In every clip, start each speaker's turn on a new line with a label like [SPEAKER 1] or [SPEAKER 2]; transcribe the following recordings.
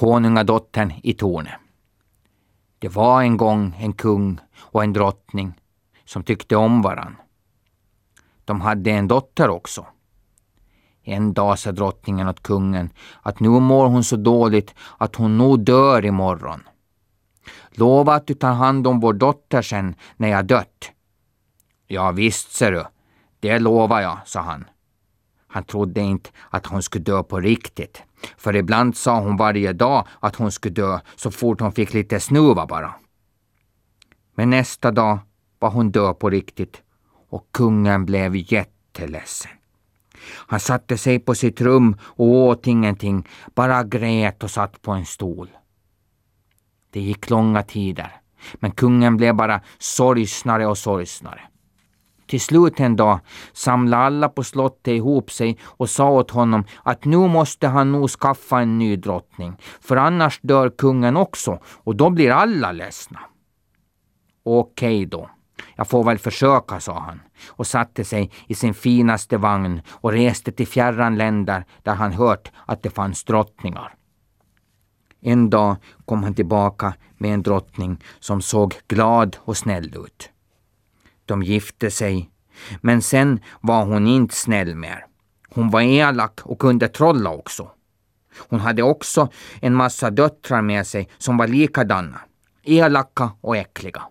[SPEAKER 1] Konungadottern i tornet. Det var en gång en kung och en drottning som tyckte om varann. De hade en dotter också. En dag sa drottningen åt kungen att nu mår hon så dåligt att hon nog dör imorgon. Lova att du tar hand om vår dotter sen när jag dött. Ja visst, ser du. Det lovar jag, sa han. Han trodde inte att hon skulle dö på riktigt. För ibland sa hon varje dag att hon skulle dö så fort hon fick lite snuva bara. Men nästa dag var hon död på riktigt och kungen blev jätteledsen. Han satte sig på sitt rum och åt ingenting, bara grät och satt på en stol. Det gick långa tider, men kungen blev bara sorgsnare och sorgsnare. Till slut en dag samlade alla på slottet ihop sig och sa åt honom att nu måste han nog skaffa en ny drottning, för annars dör kungen också och då blir alla ledsna. Okej då, jag får väl försöka, sa han och satte sig i sin finaste vagn och reste till fjärran länder där han hört att det fanns drottningar. En dag kom han tillbaka med en drottning som såg glad och snäll ut. De gifte sig, men sen var hon inte snäll mer. Hon var elak och kunde trolla också. Hon hade också en massa döttrar med sig som var likadana, elaka och äckliga.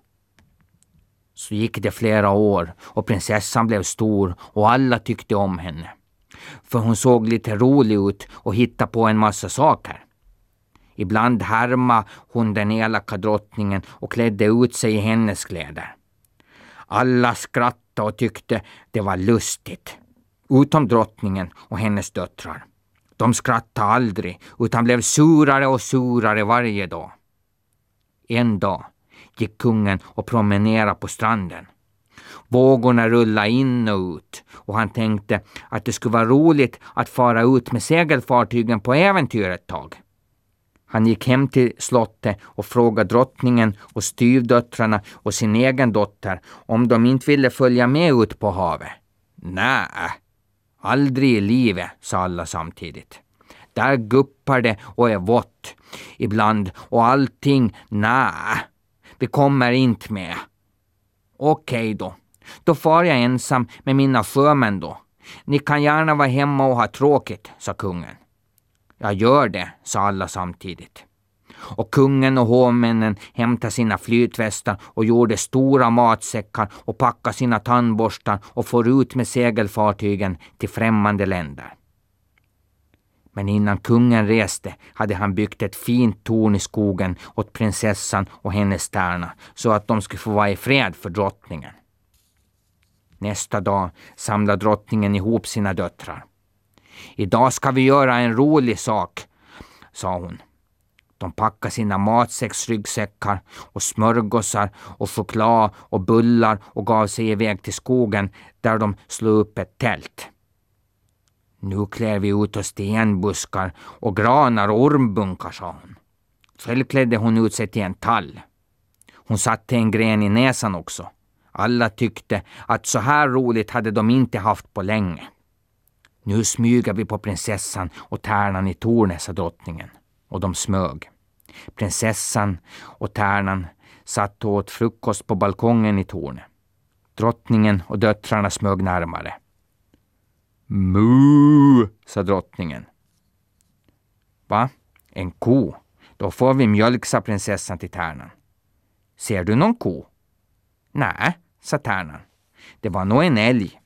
[SPEAKER 1] Så gick det flera år och prinsessan blev stor och alla tyckte om henne. För hon såg lite rolig ut och hittade på en massa saker. Ibland härma hon den elaka drottningen och klädde ut sig i hennes kläder. Alla skrattade och tyckte det var lustigt. Utom drottningen och hennes döttrar. De skrattade aldrig, utan blev surare och surare varje dag. En dag gick kungen och promenerade på stranden. Vågorna rullade in och ut och han tänkte att det skulle vara roligt att fara ut med segelfartygen på äventyr ett tag. Han gick hem till slottet och frågade drottningen och styvdöttrarna och sin egen dotter om de inte ville följa med ut på havet. Nej, aldrig i livet, sa alla samtidigt. Där guppar det och är vått ibland och allting, nej, vi kommer inte med. Okej då, då far jag ensam med mina sjömän då. Ni kan gärna vara hemma och ha tråkigt, sa kungen. Jag gör det, sa alla samtidigt. Och kungen och hovmännen hämtade sina flytvästar och gjorde stora matsäckar och packade sina tandborstar och for ut med segelfartygen till främmande länder. Men innan kungen reste hade han byggt ett fint torn i skogen åt prinsessan och hennes tärna så att de skulle få vara i fred för drottningen. Nästa dag samlade drottningen ihop sina döttrar. Idag ska vi göra en rolig sak, sa hon. De packade sina matsäcksryggsäckar och smörgåsar och choklad och bullar och gav sig iväg till skogen där de slog upp ett tält. Nu klär vi ut oss till enbuskar och granar och ormbunkar, sa hon. Själv klädde hon ut sig till en tall. Hon satte en gren i näsan också. Alla tyckte att så här roligt hade de inte haft på länge. Nu smyger vi på prinsessan och tärnan i tornet, sa drottningen. Och de smög. Prinsessan och tärnan satt och åt frukost på balkongen i tornet. Drottningen och döttrarna smög närmare. Mu, sa drottningen. Va? En ko? Då får vi mjölk, sa prinsessan till tärnan. Ser du någon ko? Nej, sa tärnan. Det var nog en älg.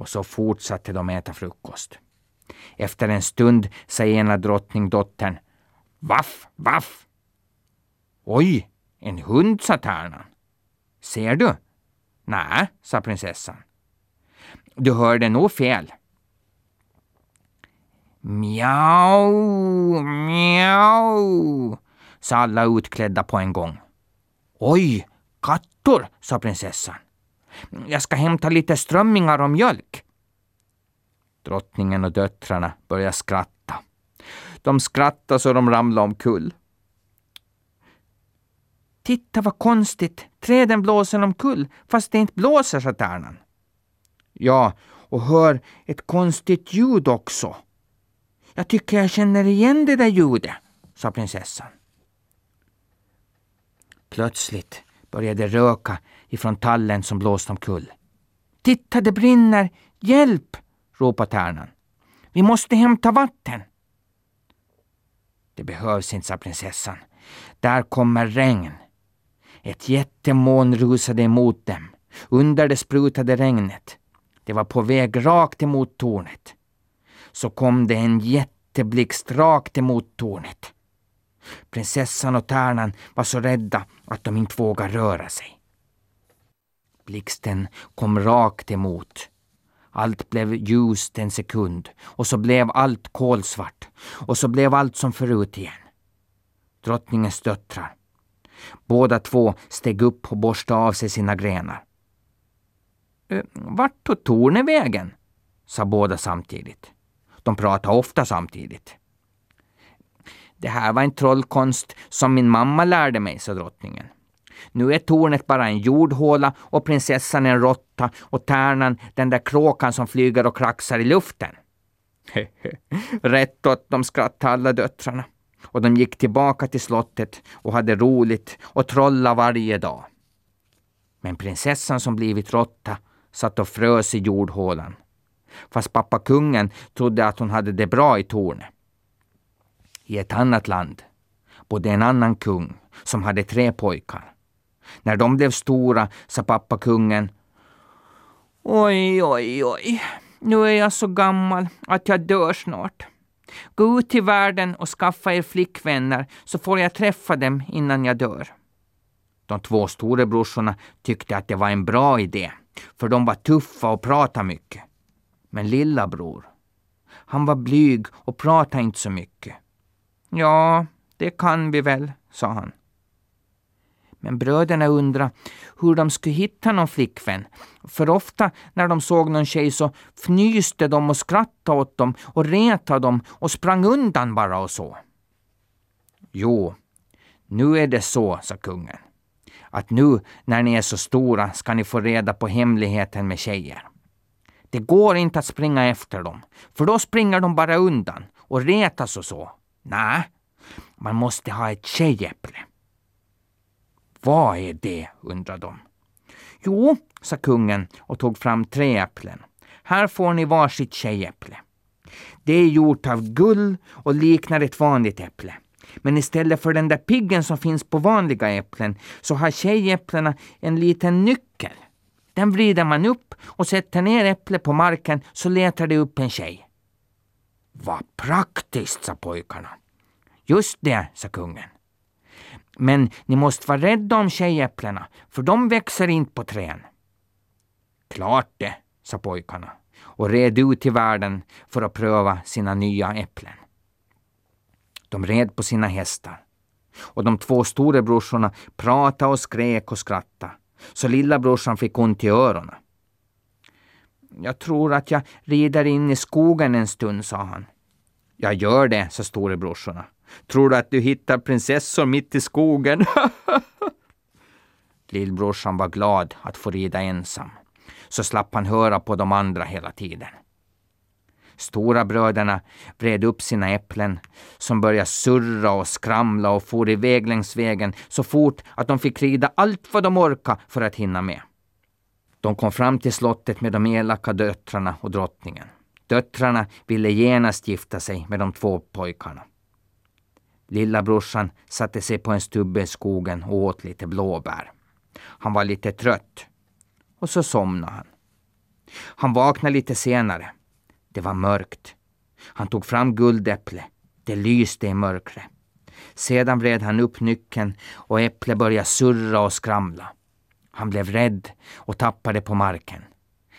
[SPEAKER 1] Och så fortsatte de äta frukost. Efter en stund sa ena drottningdottern Vaff, vaff! Oj, en hund, sa tärnan. Ser du? Nej, sa prinsessan. Du hörde nog fel. Mjau, mjau, sa alla utklädda på en gång. Oj, kattor, sa prinsessan. Jag ska hämta lite strömmingar och mjölk. Drottningen och döttrarna började skratta. De skrattade så de ramlade omkull. Titta vad konstigt, träden blåser omkull fast det inte blåser, sa tärnan. Ja, och hör ett konstigt ljud också. Jag tycker jag känner igen det där ljudet, sa prinsessan. Plötsligt började det röka ifrån tallen som blåst omkull. Titta, det brinner! Hjälp! ropade tärnan. Vi måste hämta vatten. Det behövs inte, sa prinsessan. Där kommer regn. Ett jättemoln rusade emot dem. Under det sprutade regnet. Det var på väg rakt emot tornet. Så kom det en jätteblixt rakt emot tornet. Prinsessan och tärnan var så rädda att de inte vågade röra sig. Blixten kom rakt emot. Allt blev ljust en sekund och så blev allt kolsvart och så blev allt som förut igen. Drottningens döttrar. Båda två steg upp och borstade av sig sina grenar. Eh, vart tog tornet vägen? sa båda samtidigt. De pratade ofta samtidigt. Det här var en trollkonst som min mamma lärde mig, sa drottningen. Nu är tornet bara en jordhåla och prinsessan en råtta och tärnan den där kråkan som flyger och kraxar i luften. Rätt åt de skrattade alla döttrarna. Och de gick tillbaka till slottet och hade roligt och trolla varje dag. Men prinsessan som blivit råtta satt och frös i jordhålan. Fast pappa kungen trodde att hon hade det bra i tornet. I ett annat land bodde en annan kung som hade tre pojkar. När de blev stora sa pappa kungen Oj, oj, oj. Nu är jag så gammal att jag dör snart. Gå ut till världen och skaffa er flickvänner så får jag träffa dem innan jag dör. De två storebrorsorna tyckte att det var en bra idé, för de var tuffa och pratade mycket. Men lilla bror, han var blyg och pratade inte så mycket. Ja, det kan vi väl, sa han. Men bröderna undrade hur de skulle hitta någon flickvän. För ofta när de såg någon tjej så fnyste de och skrattade åt dem och retade dem och sprang undan bara och så. Jo, nu är det så, sa kungen, att nu när ni är så stora ska ni få reda på hemligheten med tjejer. Det går inte att springa efter dem, för då springer de bara undan och retas och så. Nej, man måste ha ett tjejäpple. Vad är det? undrade de. Jo, sa kungen och tog fram tre äpplen. Här får ni varsitt tjejäpple. Det är gjort av guld och liknar ett vanligt äpple. Men istället för den där piggen som finns på vanliga äpplen så har tjejäpplena en liten nyckel. Den vrider man upp och sätter ner äpplet på marken så letar det upp en tjej. Vad praktiskt, sa pojkarna. Just det, sa kungen. Men ni måste vara rädda om tjejäpplena, för de växer inte på trän. Klart det, sa pojkarna och red ut i världen för att pröva sina nya äpplen. De red på sina hästar och de två storebrorsorna pratade och skrek och skrattade så lillabrorsan fick ont i öronen. Jag tror att jag rider in i skogen en stund, sa han. Jag gör det, sa storebrorsorna. Tror du att du hittar prinsessor mitt i skogen? Lillbrorsan var glad att få rida ensam, så slapp han höra på de andra hela tiden. Stora bröderna vred upp sina äpplen som började surra och skramla och for iväg längs vägen så fort att de fick rida allt vad de orkade för att hinna med. De kom fram till slottet med de elaka döttrarna och drottningen. Döttrarna ville genast gifta sig med de två pojkarna. Lilla brorsan satte sig på en stubbe i skogen och åt lite blåbär. Han var lite trött. Och så somnade han. Han vaknade lite senare. Det var mörkt. Han tog fram guldäpple. Det lyste i mörkret. Sedan vred han upp nyckeln och äpplet började surra och skramla. Han blev rädd och tappade på marken.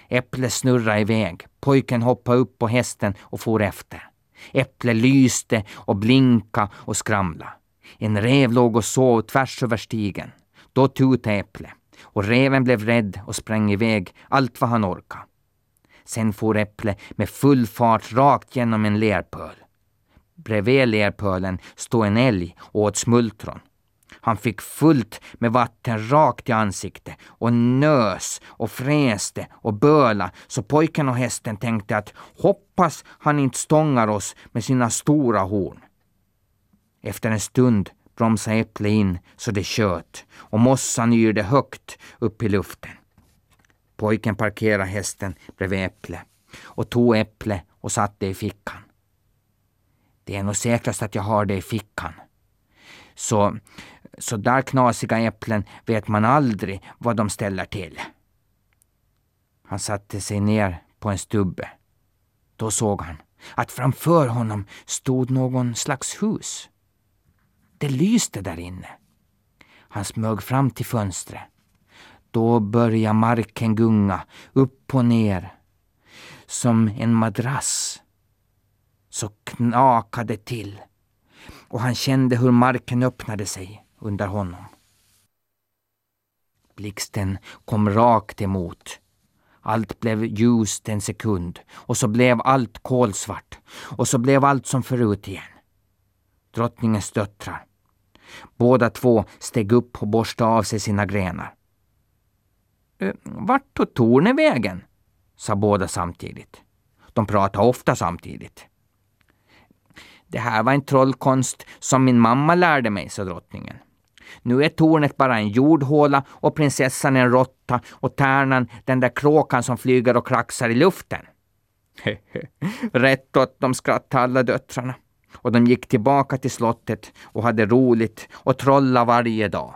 [SPEAKER 1] Äpplet snurrade iväg. Pojken hoppade upp på hästen och for efter. Äpplet lyste och blinka och skramla. En rev låg och sov tvärs över stigen. Då tutade Äpplet och reven blev rädd och sprang iväg allt vad han orkade. Sen for Äpple med full fart rakt genom en lerpöl. Bredvid lerpölen stod en älg och åt smultron. Han fick fullt med vatten rakt i ansiktet och nös och fräste och böla så pojken och hästen tänkte att hoppas han inte stångar oss med sina stora horn. Efter en stund bromsade Äpple in så det sköt och mossan yrde högt upp i luften. Pojken parkerade hästen bredvid Äpple och tog Äpple och satte i fickan. Det är nog säkrast att jag har det i fickan. Så, så där knasiga äpplen vet man aldrig vad de ställer till. Han satte sig ner på en stubbe. Då såg han att framför honom stod någon slags hus. Det lyste där inne. Han smög fram till fönstret. Då började marken gunga upp och ner som en madrass. Så knakade till och han kände hur marken öppnade sig under honom. Blixten kom rakt emot. Allt blev ljust en sekund och så blev allt kolsvart och så blev allt som förut igen. Drottningens döttrar. Båda två steg upp och borstade av sig sina grenar. Eh, vart tog tornet vägen? sa båda samtidigt. De pratade ofta samtidigt. Det här var en trollkonst som min mamma lärde mig, sa drottningen. Nu är tornet bara en jordhåla och prinsessan en råtta och tärnan den där kråkan som flyger och kraxar i luften. Rätt åt de skrattade alla döttrarna. Och de gick tillbaka till slottet och hade roligt och trolla varje dag.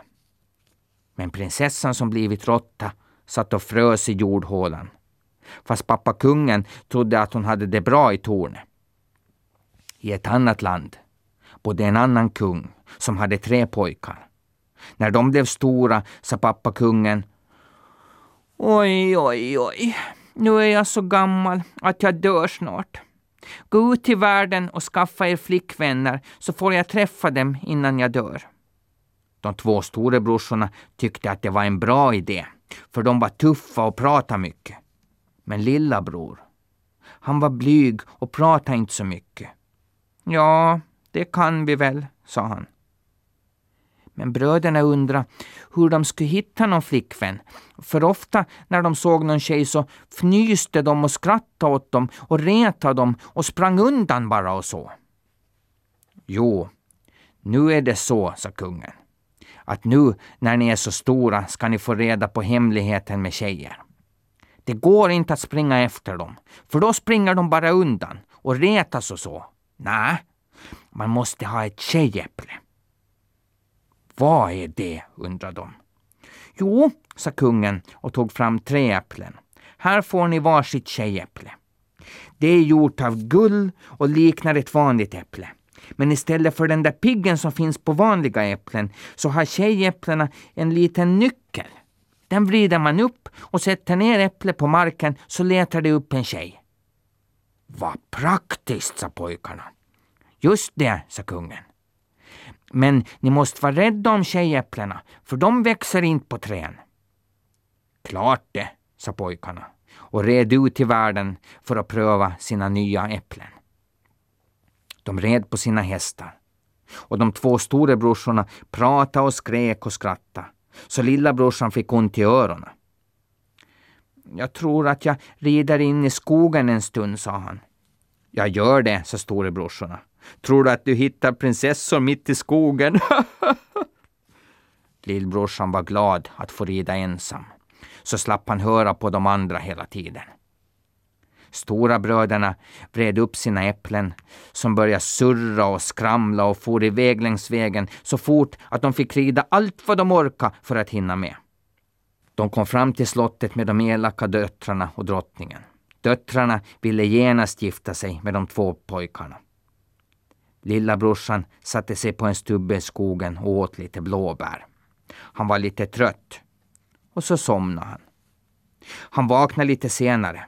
[SPEAKER 1] Men prinsessan som blivit råtta satt och frös i jordhålan. Fast pappa kungen trodde att hon hade det bra i tornet. I ett annat land bodde en annan kung som hade tre pojkar. När de blev stora sa pappa kungen Oj, oj, oj. Nu är jag så gammal att jag dör snart. Gå ut till världen och skaffa er flickvänner så får jag träffa dem innan jag dör. De två storebrorsorna tyckte att det var en bra idé, för de var tuffa och pratade mycket. Men lilla bror, han var blyg och pratade inte så mycket. Ja, det kan vi väl, sa han. Men bröderna undrade hur de skulle hitta någon flickvän. För ofta när de såg någon tjej så fnyste de och skrattade åt dem och retade dem och sprang undan bara och så. Jo, nu är det så, sa kungen, att nu när ni är så stora ska ni få reda på hemligheten med tjejer. Det går inte att springa efter dem, för då springer de bara undan och retas och så. Nej, man måste ha ett tjejäpple. Vad är det? undrade de. Jo, sa kungen och tog fram tre äpplen. Här får ni varsitt tjejäpple. Det är gjort av guld och liknar ett vanligt äpple. Men istället för den där piggen som finns på vanliga äpplen så har tjejäpplena en liten nyckel. Den vrider man upp och sätter ner äpplet på marken så letar det upp en tjej. Vad praktiskt, sa pojkarna. Just det, sa kungen. Men ni måste vara rädda om tjejäpplena, för de växer inte på trän. Klart det, sa pojkarna och red ut i världen för att pröva sina nya äpplen. De red på sina hästar och de två storebrorsorna pratade och skrek och skrattade så lillabrorsan fick ont i öronen. Jag tror att jag rider in i skogen en stund, sa han. Jag gör det, sa storebrorsorna. Tror du att du hittar prinsessor mitt i skogen? Lillbrorsan var glad att få rida ensam, så slapp han höra på de andra hela tiden. Stora bröderna vred upp sina äpplen som började surra och skramla och for iväg längs vägen så fort att de fick rida allt vad de orkade för att hinna med. De kom fram till slottet med de elaka döttrarna och drottningen. Döttrarna ville genast gifta sig med de två pojkarna. Lilla brorsan satte sig på en stubbe i skogen och åt lite blåbär. Han var lite trött. Och så somnade han. Han vaknade lite senare.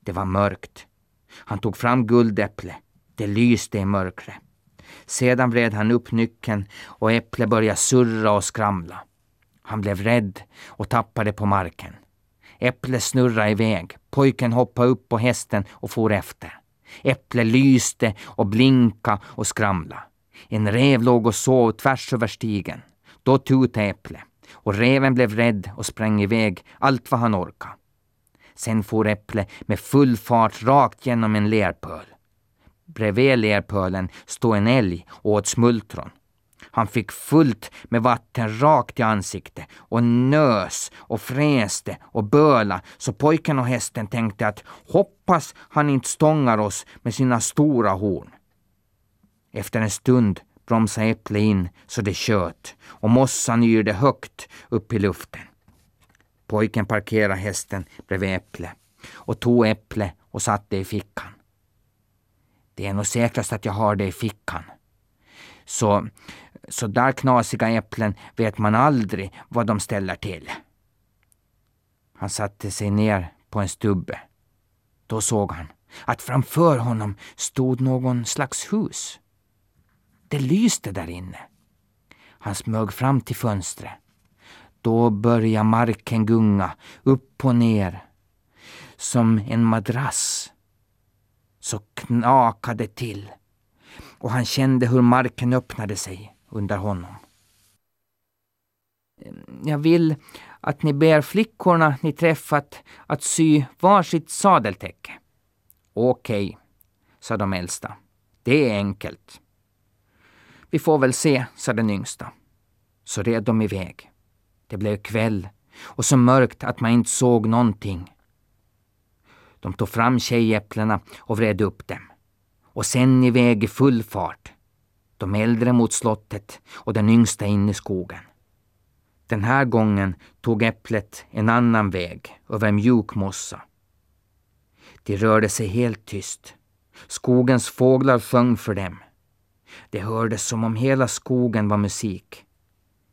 [SPEAKER 1] Det var mörkt. Han tog fram guldäpple. Det lyste i mörkret. Sedan vred han upp nyckeln och äpplet började surra och skramla. Han blev rädd och tappade på marken. Äpplet snurrade iväg. Pojken hoppade upp på hästen och for efter. Äpplet lyste och blinka och skramla. En rev låg och sov tvärs över stigen. Då tutade Äpple och reven blev rädd och sprang iväg allt vad han orkade. Sen for Äpple med full fart rakt genom en lerpöl. bredvid lerpölen stod en älg och åt smultron. Han fick fullt med vatten rakt i ansiktet och nös och fräste och böla så pojken och hästen tänkte att hoppas han inte stångar oss med sina stora horn. Efter en stund bromsade Äpple in så det sköt och mossan yrde högt upp i luften. Pojken parkerade hästen bredvid Äpple och tog Äpple och satte det i fickan. Det är nog säkrast att jag har det i fickan. Så, så där knasiga äpplen vet man aldrig vad de ställer till. Han satte sig ner på en stubbe. Då såg han att framför honom stod någon slags hus. Det lyste där inne. Han smög fram till fönstret. Då började marken gunga upp och ner som en madrass. Så knakade till och han kände hur marken öppnade sig under honom. Ehm, jag vill att ni ber flickorna ni träffat att sy varsitt sadeltäcke. Okej, sa de äldsta. Det är enkelt. Vi får väl se, sa den yngsta. Så red de iväg. Det blev kväll och så mörkt att man inte såg någonting. De tog fram tjejäpplena och vred upp dem. Och sen iväg i full fart. De äldre mot slottet och den yngsta in i skogen. Den här gången tog äpplet en annan väg över mjuk mossa. De rörde sig helt tyst. Skogens fåglar sjöng för dem. Det hördes som om hela skogen var musik.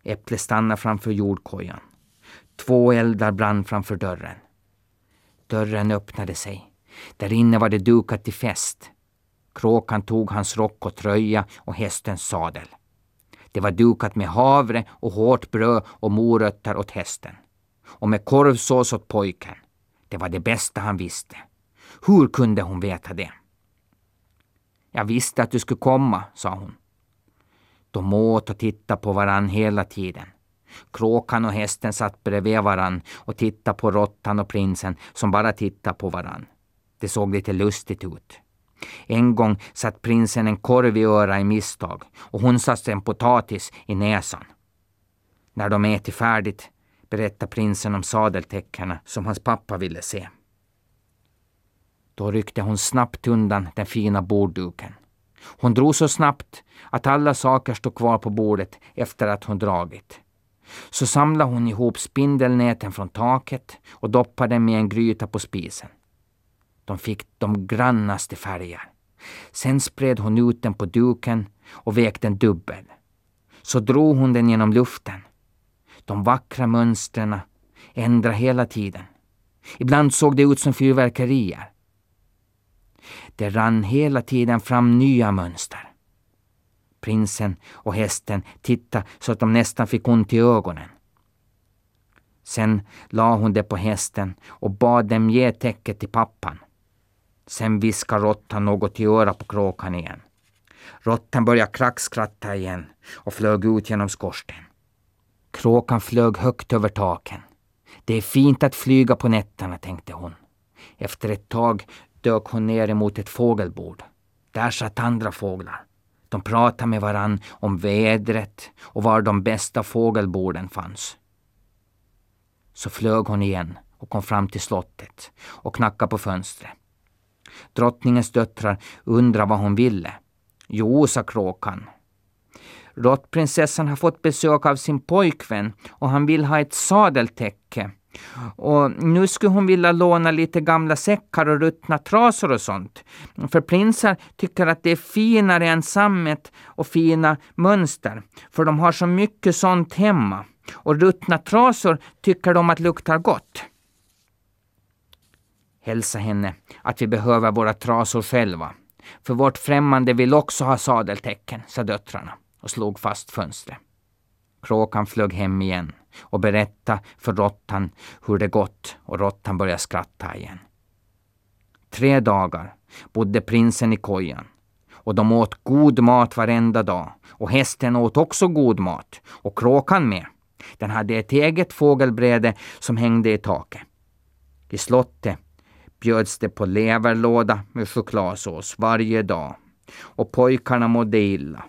[SPEAKER 1] Äpplet stannade framför jordkojan. Två eldar brann framför dörren. Dörren öppnade sig. Där inne var det dukat till fest. Kråkan tog hans rock och tröja och hästens sadel. Det var dukat med havre och hårt bröd och morötter åt hästen. Och med korvsås åt pojken. Det var det bästa han visste. Hur kunde hon veta det? Jag visste att du skulle komma, sa hon. De åt och tittade på varann hela tiden. Kråkan och hästen satt bredvid varann och tittade på råttan och prinsen som bara tittade på varann. Det såg lite lustigt ut. En gång satt prinsen en korv i öra i misstag och hon satte en potatis i näsan. När de ätit färdigt berättade prinsen om sadeltäckena som hans pappa ville se. Då ryckte hon snabbt undan den fina bordduken. Hon drog så snabbt att alla saker stod kvar på bordet efter att hon dragit. Så samlade hon ihop spindelnäten från taket och doppade dem i en gryta på spisen. De fick de grannaste färger. Sen spred hon ut den på duken och vek den dubbel. Så drog hon den genom luften. De vackra mönstren ändrade hela tiden. Ibland såg det ut som fyrverkerier. Det rann hela tiden fram nya mönster. Prinsen och hästen tittade så att de nästan fick ont i ögonen. Sen la hon det på hästen och bad dem ge täcket till pappan. Sen viskade råttan något i örat på kråkan igen. Råttan började krackskratta igen och flög ut genom skorsten. Kråkan flög högt över taken. Det är fint att flyga på nätterna, tänkte hon. Efter ett tag dök hon ner emot ett fågelbord. Där satt andra fåglar. De pratade med varann om vädret och var de bästa fågelborden fanns. Så flög hon igen och kom fram till slottet och knackade på fönstret. Drottningens döttrar undrade vad hon ville. Jo, sa kråkan. Råttprinsessan har fått besök av sin pojkvän och han vill ha ett sadeltäcke. Och nu skulle hon vilja låna lite gamla säckar och ruttna trasor och sånt. För prinsar tycker att det är finare än sammet och fina mönster. För de har så mycket sånt hemma. Och ruttna trasor tycker de att luktar gott. Hälsa henne att vi behöver våra trasor själva. För vårt främmande vill också ha sadeltecken, sa döttrarna och slog fast fönstret. Kråkan flög hem igen och berättade för råttan hur det gått och råttan började skratta igen. Tre dagar bodde prinsen i kojan och de åt god mat varenda dag och hästen åt också god mat och kråkan med. Den hade ett eget fågelbräde som hängde i taket. I slottet bjöds det på leverlåda med chokladsås varje dag och pojkarna mådde illa.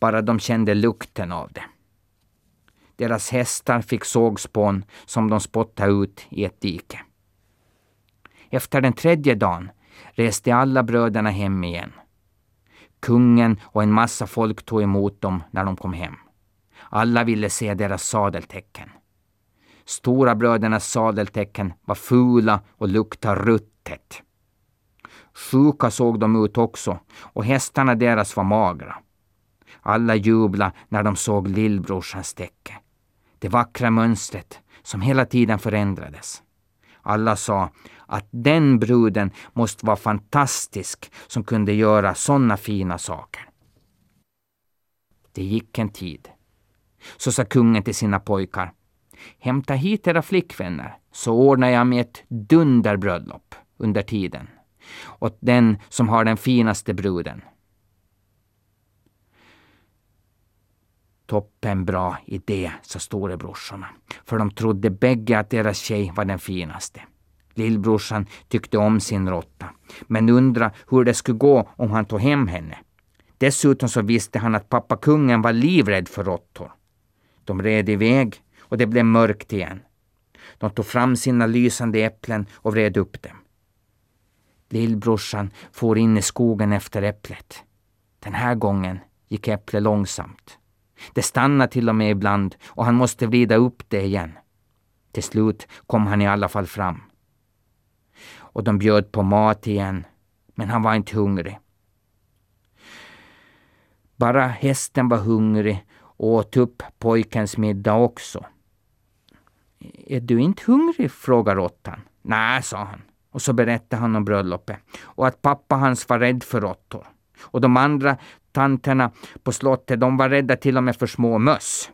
[SPEAKER 1] Bara de kände lukten av det. Deras hästar fick sågspån som de spottade ut i ett dike. Efter den tredje dagen reste alla bröderna hem igen. Kungen och en massa folk tog emot dem när de kom hem. Alla ville se deras sadeltecken. Stora brödernas sadeltecken var fula och luktade ruttet. Sjuka såg de ut också och hästarna deras var magra. Alla jublade när de såg lillbrorsans täcke. Det vackra mönstret som hela tiden förändrades. Alla sa att den bruden måste vara fantastisk som kunde göra sådana fina saker. Det gick en tid. Så sa kungen till sina pojkar. Hämta hit era flickvänner så ordnar jag med ett dunderbröllop under tiden åt den som har den finaste bruden. Toppen bra idé, sa storebrorsorna, för de trodde bägge att deras tjej var den finaste. Lillbrorsan tyckte om sin råtta, men undrade hur det skulle gå om han tog hem henne. Dessutom så visste han att pappa kungen var livrädd för råttor. De red iväg och det blev mörkt igen. De tog fram sina lysande äpplen och vred upp dem. Lillbrorsan for in i skogen efter äpplet. Den här gången gick äpplet långsamt. Det stannade till och med ibland och han måste vrida upp det igen. Till slut kom han i alla fall fram. Och de bjöd på mat igen, men han var inte hungrig. Bara hästen var hungrig och åt upp pojkens middag också. Är du inte hungrig? frågade råttan. Nej, sa han. Och så berättade han om bröllopet och att pappa hans var rädd för råttor. Och de andra tanterna på slottet, de var rädda till och med för små möss.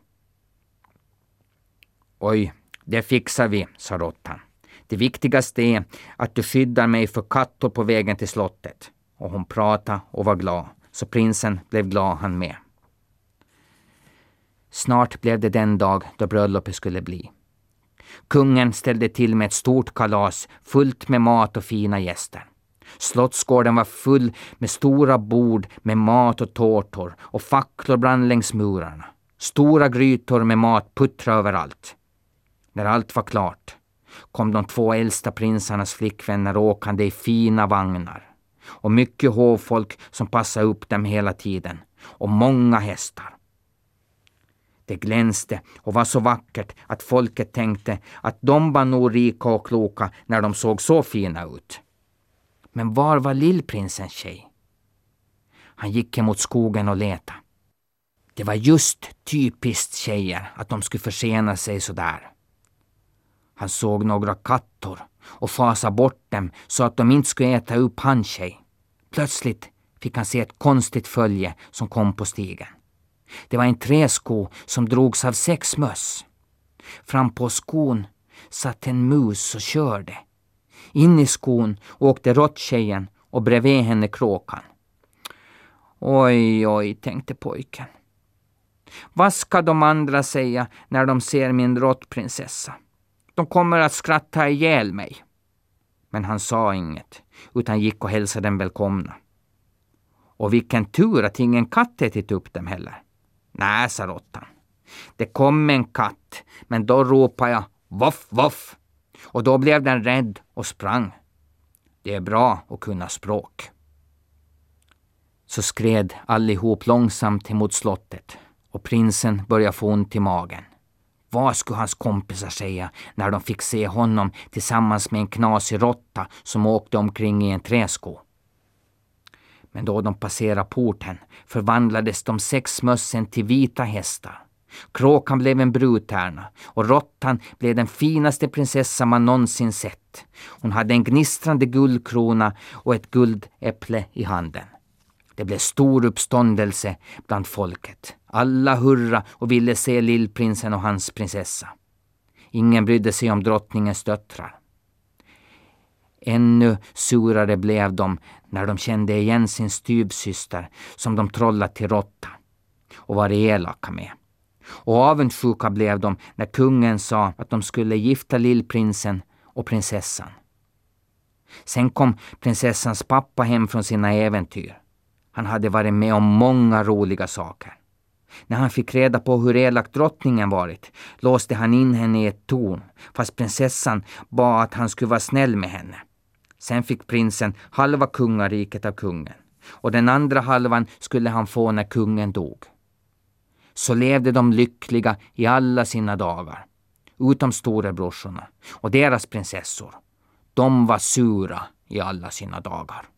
[SPEAKER 1] Oj, det fixar vi, sa råttan. Det viktigaste är att du skyddar mig för kattor på vägen till slottet. Och hon pratade och var glad, så prinsen blev glad han med. Snart blev det den dag då bröllopet skulle bli. Kungen ställde till med ett stort kalas fullt med mat och fina gäster. Slottsgården var full med stora bord med mat och tårtor och facklor brann längs murarna. Stora grytor med mat puttrade överallt. När allt var klart kom de två äldsta prinsarnas flickvänner åkande i fina vagnar. Och mycket hovfolk som passade upp dem hela tiden. Och många hästar. Det glänste och var så vackert att folket tänkte att de var nog rika och kloka när de såg så fina ut. Men var var lillprinsens tjej? Han gick emot skogen och letade. Det var just typiskt tjejer att de skulle försena sig så där. Han såg några kattor och fasade bort dem så att de inte skulle äta upp hans tjej. Plötsligt fick han se ett konstigt följe som kom på stigen. Det var en träsko som drogs av sex möss. Fram på skon satt en mus och körde. In i skon åkte råttjejen och bredvid henne kråkan. Oj, oj, tänkte pojken. Vad ska de andra säga när de ser min råttprinsessa? De kommer att skratta ihjäl mig. Men han sa inget, utan gick och hälsade dem välkomna. Och vilken tur att ingen katt ätit upp dem heller. Nej, sa råttan. Det kom en katt, men då ropade jag voff, voff. Och då blev den rädd och sprang. Det är bra att kunna språk. Så skred allihop långsamt emot slottet och prinsen började få ont i magen. Vad skulle hans kompisar säga när de fick se honom tillsammans med en knasig råtta som åkte omkring i en träsko? Men då de passerade porten förvandlades de sex mössen till vita hästar. Kråkan blev en brudtärna och råttan blev den finaste prinsessa man någonsin sett. Hon hade en gnistrande guldkrona och ett guldäpple i handen. Det blev stor uppståndelse bland folket. Alla hurra och ville se lillprinsen och hans prinsessa. Ingen brydde sig om drottningens döttrar. Ännu surare blev de när de kände igen sin styvsyster som de trollat till råtta och var elaka med. Och avundsjuka blev de när kungen sa att de skulle gifta lillprinsen och prinsessan. Sen kom prinsessans pappa hem från sina äventyr. Han hade varit med om många roliga saker. När han fick reda på hur elak drottningen varit låste han in henne i ett torn fast prinsessan bad att han skulle vara snäll med henne. Sen fick prinsen halva kungariket av kungen och den andra halvan skulle han få när kungen dog. Så levde de lyckliga i alla sina dagar, utom storebrorsorna och deras prinsessor. De var sura i alla sina dagar.